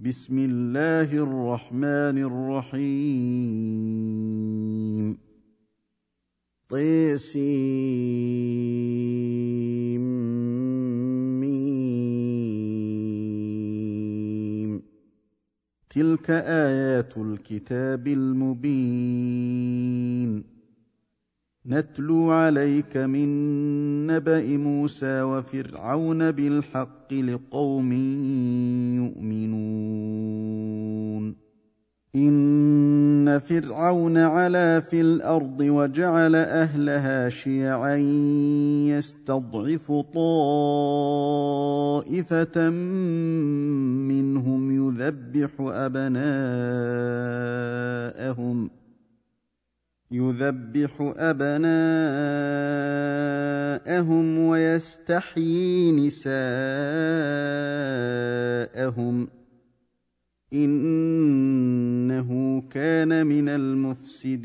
بسم الله الرحمن الرحيم. طيسيم. تلك آيات الكتاب المبين. نتلو عليك من نبأ موسى وفرعون بالحق لقوم يؤمنون. إن فرعون علا في الأرض وجعل أهلها شيعا يستضعف طائفة منهم يذبح أبناءهم يذبح أبناءهم ويستحيي نساءهم. إنه كان من المفسدين.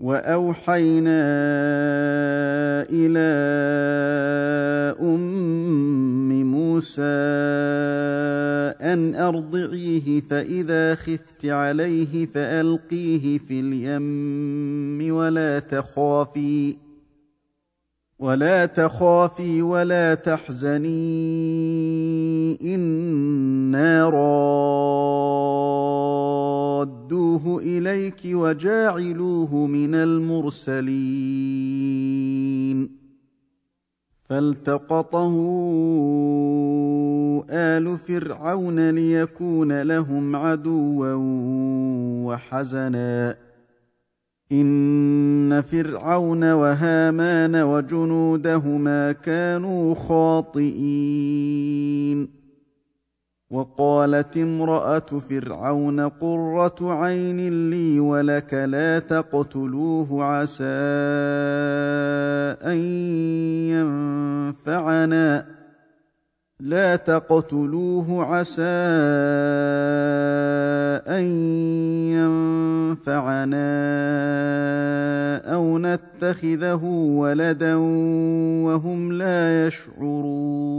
وأوحينا إلى أم موسى أن أرضعيه فإذا خفت عليه فألقيه في اليم ولا تخافي. ولا تخافي ولا تحزني إنا رادوه إليك وجاعلوه من المرسلين. فالتقطه آل فرعون ليكون لهم عدوا وحزنا. ان فرعون وهامان وجنودهما كانوا خاطئين وقالت امراه فرعون قره عين لي ولك لا تقتلوه عسى ان ينفعنا لا تقتلوه عسى أن ينفعنا أو نتخذه ولدا وهم لا يشعرون.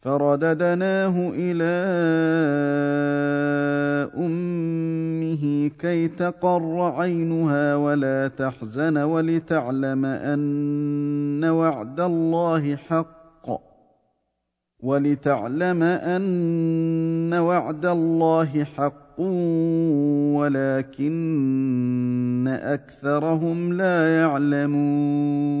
فرددناه إلى أمه كي تقر عينها ولا تحزن ولتعلم أن وعد الله حق ولتعلم أن وعد الله حق ولكن أكثرهم لا يعلمون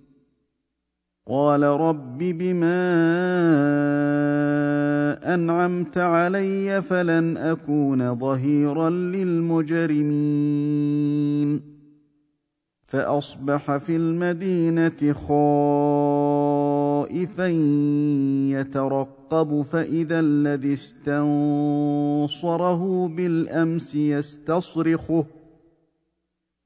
قال رب بما أنعمت علي فلن أكون ظهيرا للمجرمين. فأصبح في المدينة خائفا يترقب فإذا الذي استنصره بالأمس يستصرخه.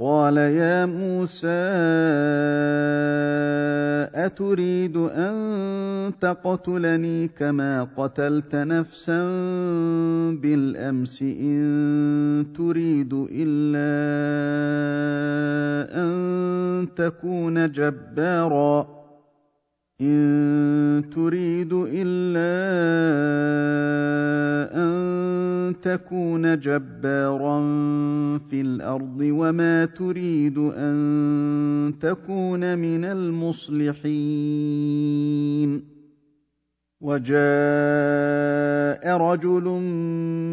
قال يا موسى أتريد أن تقتلني كما قتلت نفسا بالأمس إن تريد إلا أن تكون جبارا؟ إن تريد إلا أن تكون جبارا في الأرض وما تريد أن تكون من المصلحين وجاء رجل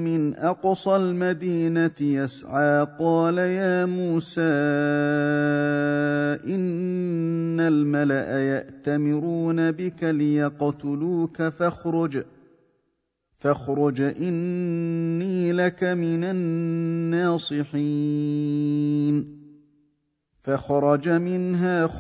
من أقصى المدينة يسعى قال يا موسى ان الملأ يأتمرون بك ليقتلوك فاخرج. فاخرج إني لك من الناصحين. فخرج منها خائفا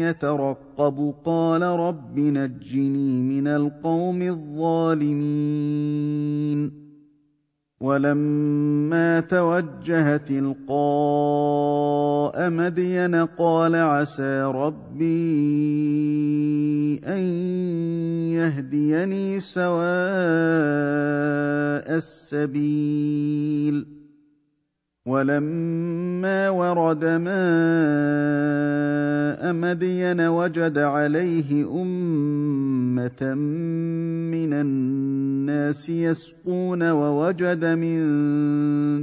يترقب. قال رب نجني من القوم الظالمين. ولما توجه تلقاء مدين قال عسى ربي أن يهديني سواء السبيل. ولما ورد ماء مدين وجد عليه أمة من الناس يسقون ووجد من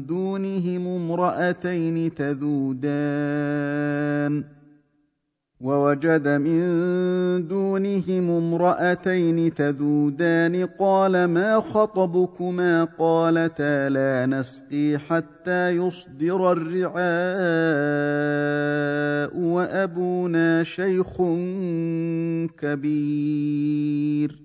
دونهم امرأتين تذودان ووجد من دونهم امرأتين تذودان قال ما خطبكما قالتا لا نسقي حتى يصدر الرعاء وأبونا شيخ كبير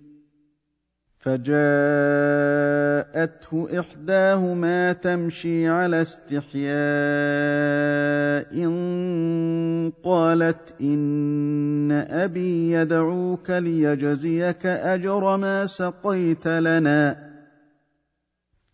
فجاءته إحداهما تمشي على استحياء قالت إن أبي يدعوك ليجزيك أجر ما سقيت لنا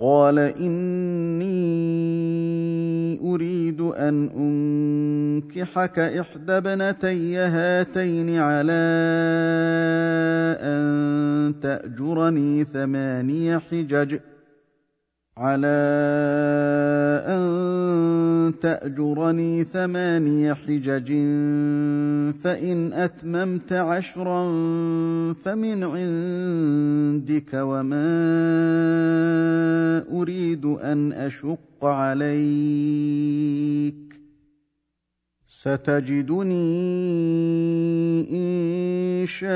قال إني أريد أن أنكحك إحدى ابنتي هاتين على أن تأجرني ثماني حجج على أن تأجرني ثماني حجج فإن أتممت عشرا فمن عندك وما أريد أن أشق عليك. ستجدني إن شاء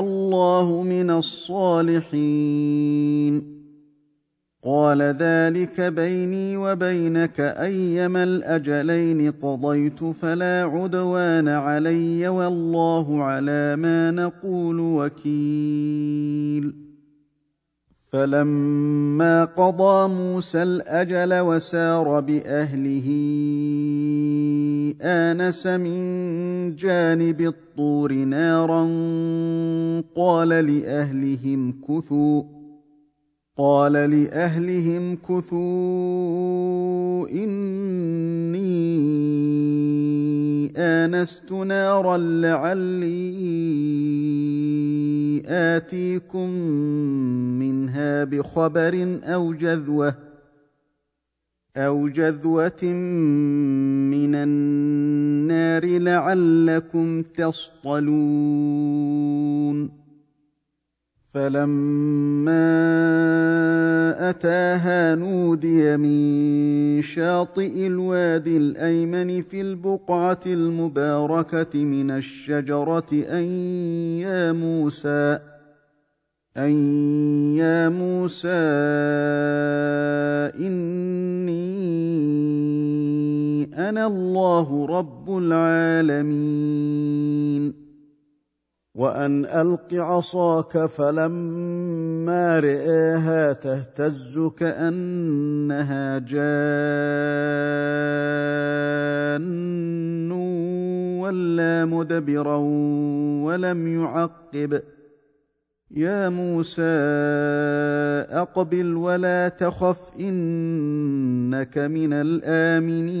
الله من الصالحين. قال ذلك بيني وبينك أيما الأجلين قضيت فلا عدوان علي والله على ما نقول وكيل. فلما قضى موسى الأجل وسار بأهله آنس من جانب الطور نارا قال لأهلهم كثوا. قال لأهلهم كثوا إني آنست نارا لعلي آتيكم منها بخبر أو جذوة أو جذوة من النار لعلكم تصطلون فلما اتاها نودي من شاطئ الوادي الايمن في البقعه المباركه من الشجره ان يا موسى أن يا موسى إني أنا الله رب العالمين وأن ألق عصاك فلما رئاها تهتز كأنها جان ولا مدبرا ولم يعقب. يا موسى أقبل ولا تخف إنك من الآمنين.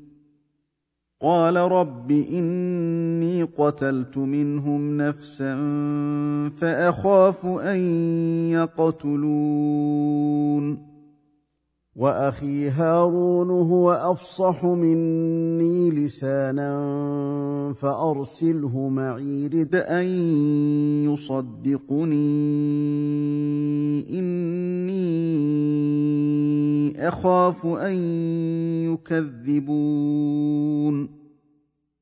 قال رب إني قتلت منهم نفسا فأخاف أن يقتلون. وأخي هارون هو أفصح مني لسانا فأرسله معي رد أن يصدقني. إني أخاف أن يكذبون.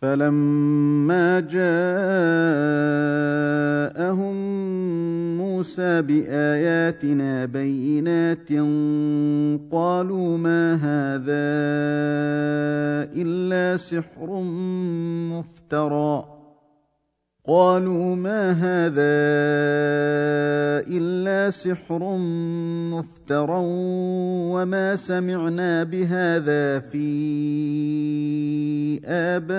فلما جاءهم موسى بآياتنا بينات قالوا ما هذا إلا سحر مفترى قالوا ما هذا إلا سحر مفترى وما سمعنا بهذا في آبائنا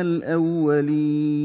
الأولين.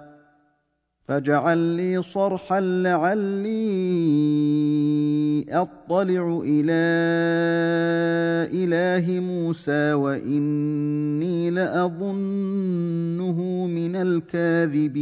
فاجعل لي صرحا لعلي أطلع إلى إله موسى وإني لأظنه من الكاذبين.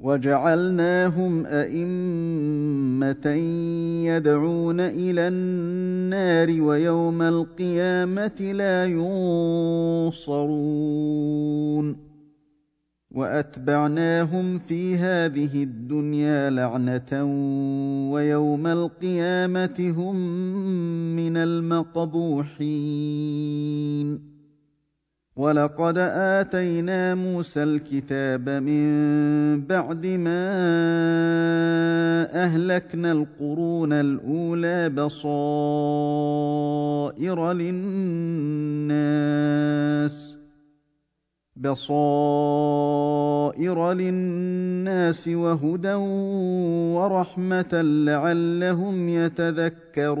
وجعلناهم أئمة يدعون إلى النار ويوم القيامة لا ينصرون وأتبعناهم في هذه الدنيا لعنة ويوم القيامة هم من المقبوحين ولقد اتينا موسى الكتاب من بعد ما اهلكنا القرون الاولى بصائر للناس بصائر للناس وهدى ورحمه لعلهم يتذكرون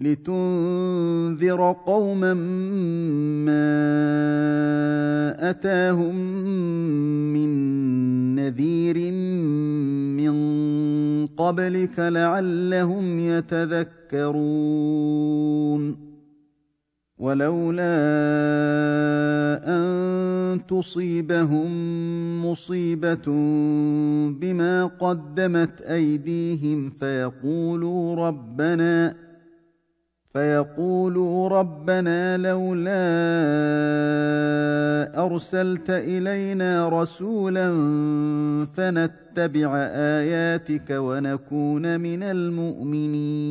لتنذر قوما ما أتاهم من نذير من قبلك لعلهم يتذكرون. ولولا أن تصيبهم مصيبة بما قدمت أيديهم فيقولوا ربنا فيقولوا ربنا لولا أرسلت إلينا رسولا فنتبع آياتك ونكون من المؤمنين.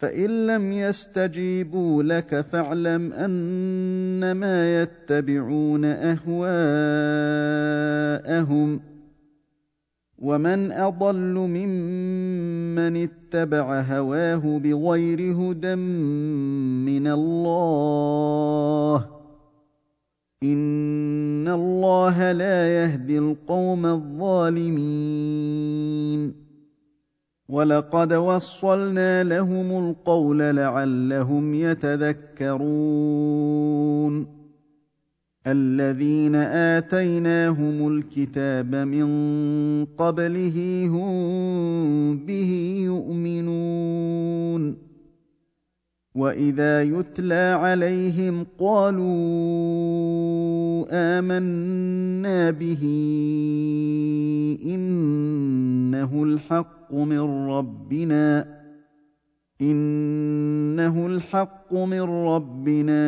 فان لم يستجيبوا لك فاعلم انما يتبعون اهواءهم ومن اضل ممن اتبع هواه بغير هدى من الله ان الله لا يهدي القوم الظالمين ولقد وصلنا لهم القول لعلهم يتذكرون الذين اتيناهم الكتاب من قبله هم به يؤمنون واذا يتلى عليهم قالوا امنا به انه الحق من ربنا إنه الحق من ربنا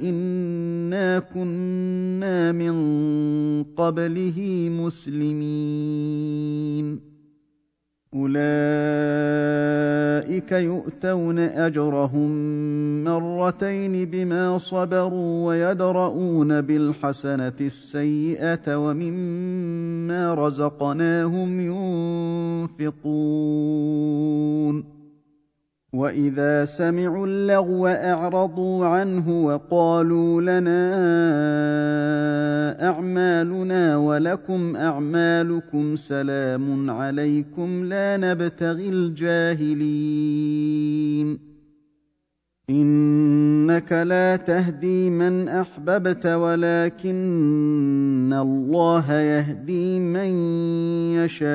إنا كنا من قبله مسلمين. أولئك يؤتون أجرهم مرتين بما صبروا ويدرؤون بالحسنة السيئة ومما رزقناهم ينفقون. واذا سمعوا اللغو اعرضوا عنه وقالوا لنا اعمالنا ولكم اعمالكم سلام عليكم لا نبتغي الجاهلين انك لا تهدي من احببت ولكن الله يهدي من يشاء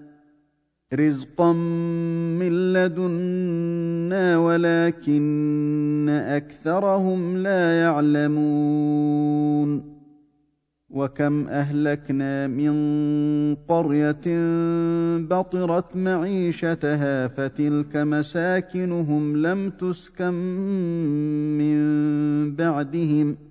رزقا من لدنا ولكن اكثرهم لا يعلمون وكم اهلكنا من قريه بطرت معيشتها فتلك مساكنهم لم تسكن من بعدهم ۖ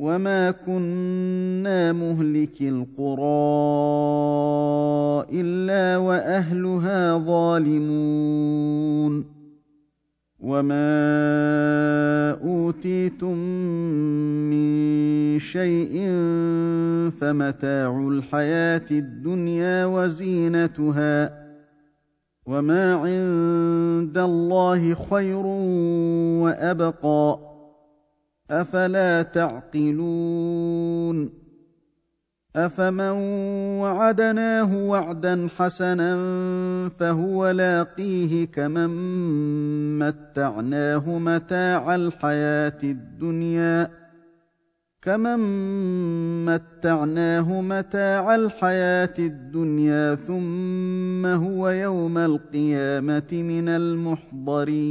وما كنا مهلك القرى الا واهلها ظالمون وما اوتيتم من شيء فمتاع الحياة الدنيا وزينتها وما عند الله خير وابقى أفلا تعقلون أفمن وعدناه وعدا حسنا فهو لاقيه كمن متعناه متاع الحياة الدنيا كمن متعناه متاع الحياة الدنيا ثم هو يوم القيامة من المحضرين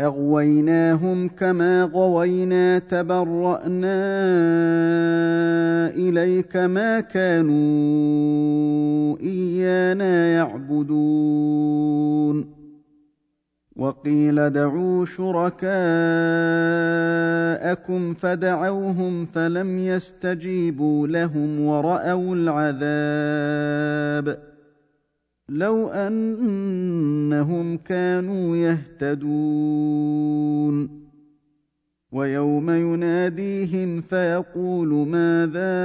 أغويناهم كما غوينا تبرأنا إليك ما كانوا إيانا يعبدون. وقيل ادعوا شركاءكم فدعوهم فلم يستجيبوا لهم ورأوا العذاب. لو أنهم كانوا يهتدون. ويوم يناديهم فيقول ماذا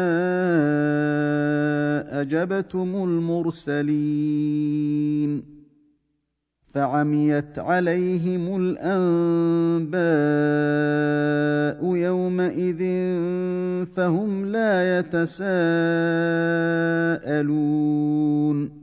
أجبتم المرسلين؟ فعميت عليهم الأنباء يومئذ فهم لا يتساءلون.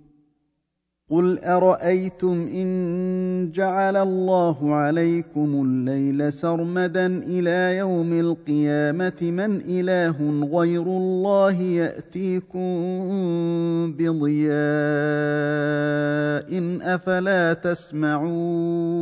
قل ارايتم ان جعل الله عليكم الليل سرمدا إلى يوم القيامه من اله غير الله ياتيكم بضياء افلا تسمعون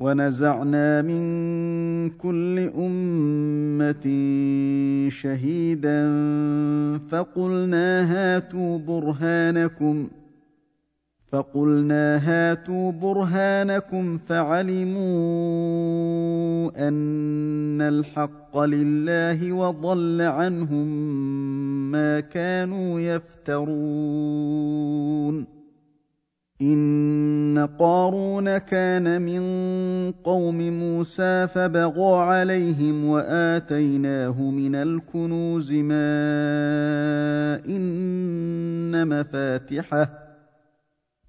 ونزعنا من كل أمة شهيدا فقلنا هاتوا برهانكم فقلنا هاتوا برهانكم فعلموا أن الحق لله وضل عنهم ما كانوا يفترون. ان قارون كان من قوم موسى فبغى عليهم واتيناه من الكنوز ما ان مفاتحه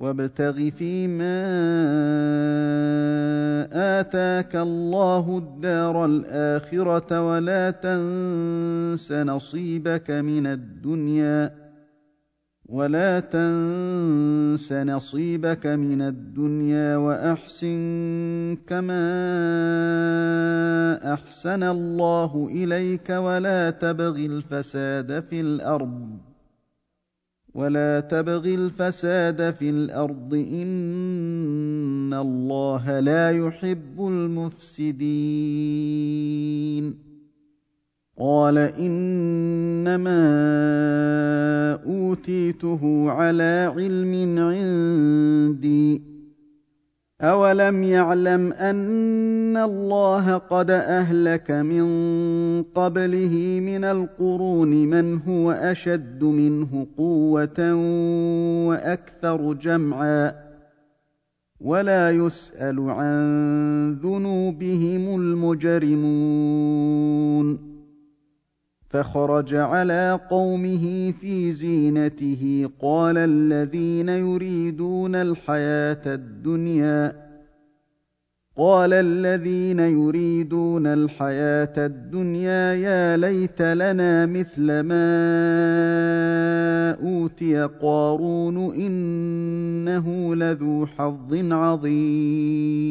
وابتغ فيما آتاك الله الدار الآخرة ولا تنس نصيبك من الدنيا ولا تنس نصيبك من الدنيا وأحسن كما أحسن الله إليك ولا تبغ الفساد في الأرض ولا تبغ الفساد في الأرض ان الله لا يحب المفسدين قال انما اوتيته على علم عندي اولم يعلم ان الله قد اهلك من قبله من القرون من هو اشد منه قوه وأكثر جمعا ولا يسال عن ذنوبهم المجرمون فخرج على قومه في زينته. قال الذين يريدون الحياة الدنيا قال الذين يريدون الحياة الدنيا يا ليت لنا مثل ما أوتي قارون إنه لذو حظ عظيم.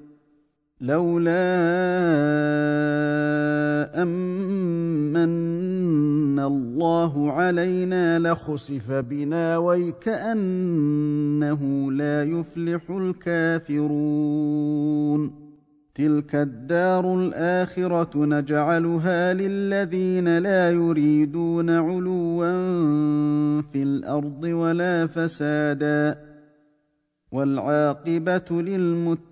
لولا امن الله علينا لخسف بنا ويكأنه لا يفلح الكافرون. تلك الدار الآخرة نجعلها للذين لا يريدون علوا في الأرض ولا فسادا. والعاقبة للمتقين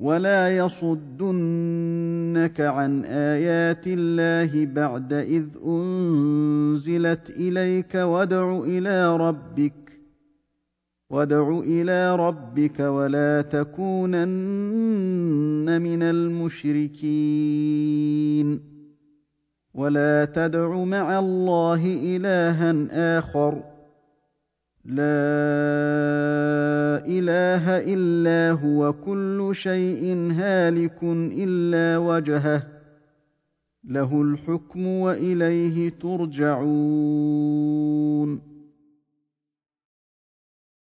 ولا يصدنك عن ايات الله بعد اذ انزلت اليك وادع إلى ربك وادع إلى ربك ولا تكونن من المشركين ولا تدع مع الله الها اخر لا إله إلا هو كل شيء هالك إلا وجهه. له الحكم وإليه ترجعون.